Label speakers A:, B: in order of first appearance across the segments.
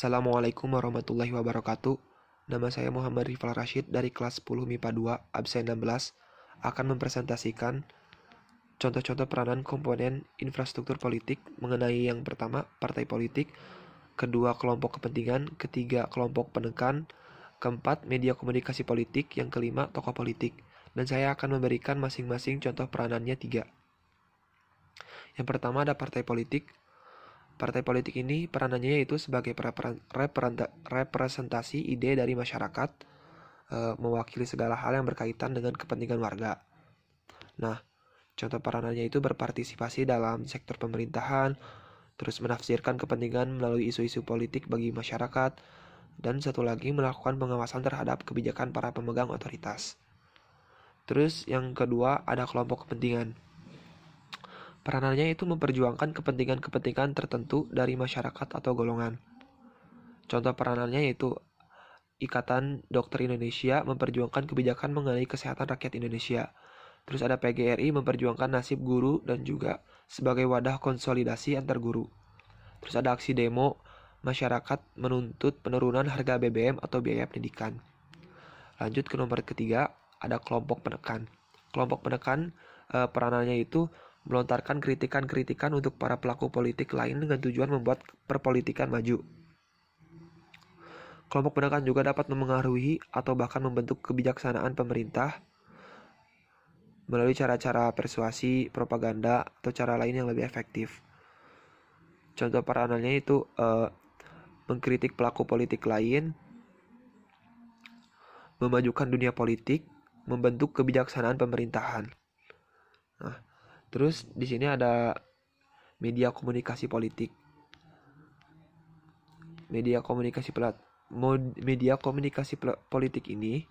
A: Assalamualaikum warahmatullahi wabarakatuh. Nama saya Muhammad Rifal Rashid dari kelas 10 MIPA 2 absen 16 akan mempresentasikan contoh-contoh peranan komponen infrastruktur politik mengenai yang pertama partai politik, kedua kelompok kepentingan, ketiga kelompok penekan, keempat media komunikasi politik, yang kelima tokoh politik. Dan saya akan memberikan masing-masing contoh peranannya tiga. Yang pertama ada partai politik. Partai politik ini peranannya yaitu sebagai representasi ide dari masyarakat, e, mewakili segala hal yang berkaitan dengan kepentingan warga. Nah, contoh peranannya itu berpartisipasi dalam sektor pemerintahan, terus menafsirkan kepentingan melalui isu-isu politik bagi masyarakat, dan satu lagi melakukan pengawasan terhadap kebijakan para pemegang otoritas. Terus yang kedua ada kelompok kepentingan. Peranannya itu memperjuangkan kepentingan-kepentingan tertentu dari masyarakat atau golongan. Contoh peranannya yaitu Ikatan Dokter Indonesia memperjuangkan kebijakan mengenai kesehatan rakyat Indonesia. Terus ada PGRI memperjuangkan nasib guru dan juga sebagai wadah konsolidasi antar guru. Terus ada aksi demo masyarakat menuntut penurunan harga BBM atau biaya pendidikan. Lanjut ke nomor ketiga, ada kelompok penekan. Kelompok penekan e, peranannya itu melontarkan kritikan-kritikan untuk para pelaku politik lain dengan tujuan membuat perpolitikan maju. Kelompok penekan juga dapat memengaruhi atau bahkan membentuk kebijaksanaan pemerintah melalui cara-cara persuasi, propaganda, atau cara lain yang lebih efektif. Contoh peranannya itu uh, mengkritik pelaku politik lain, memajukan dunia politik, membentuk kebijaksanaan pemerintahan. Nah, Terus di sini ada media komunikasi politik. Media komunikasi plat media komunikasi politik ini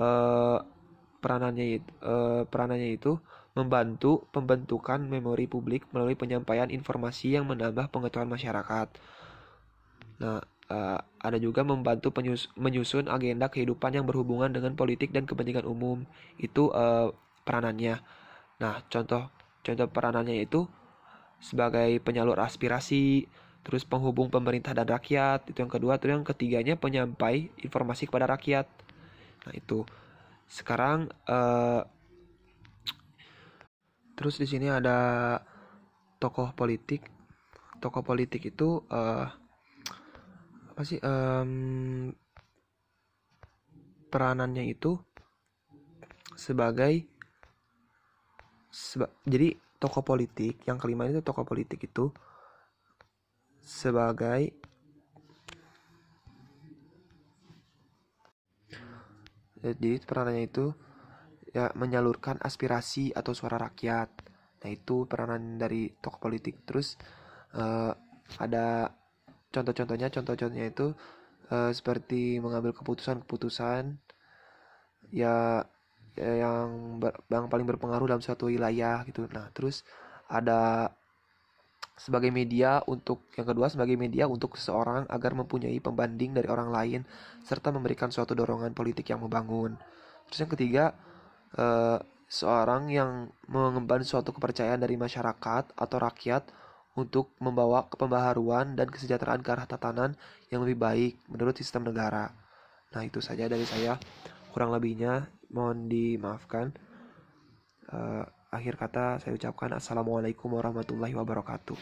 A: uh, peranannya itu uh, peranannya itu membantu pembentukan memori publik melalui penyampaian informasi yang menambah pengetahuan masyarakat. Nah, uh, ada juga membantu penyus menyusun agenda kehidupan yang berhubungan dengan politik dan kepentingan umum. Itu uh, peranannya. Nah, contoh contoh peranannya itu sebagai penyalur aspirasi, terus penghubung pemerintah dan rakyat, itu yang kedua, terus yang ketiganya penyampai informasi kepada rakyat. Nah, itu. Sekarang uh, terus di sini ada tokoh politik. Tokoh politik itu uh, apa sih um, peranannya itu sebagai seba jadi tokoh politik yang kelima itu tokoh politik itu sebagai jadi peranannya itu ya menyalurkan aspirasi atau suara rakyat. Nah itu peranan dari tokoh politik. Terus uh, ada contoh-contohnya. Contoh-contohnya itu uh, seperti mengambil keputusan-keputusan ya yang ber, yang paling berpengaruh dalam suatu wilayah gitu. Nah, terus ada sebagai media untuk yang kedua sebagai media untuk seseorang agar mempunyai pembanding dari orang lain serta memberikan suatu dorongan politik yang membangun. Terus yang ketiga eh, seorang yang mengemban suatu kepercayaan dari masyarakat atau rakyat untuk membawa kepembaharuan dan kesejahteraan ke arah tatanan yang lebih baik menurut sistem negara. Nah, itu saja dari saya. Kurang lebihnya mohon dimaafkan. Uh, akhir kata saya ucapkan assalamualaikum warahmatullahi wabarakatuh.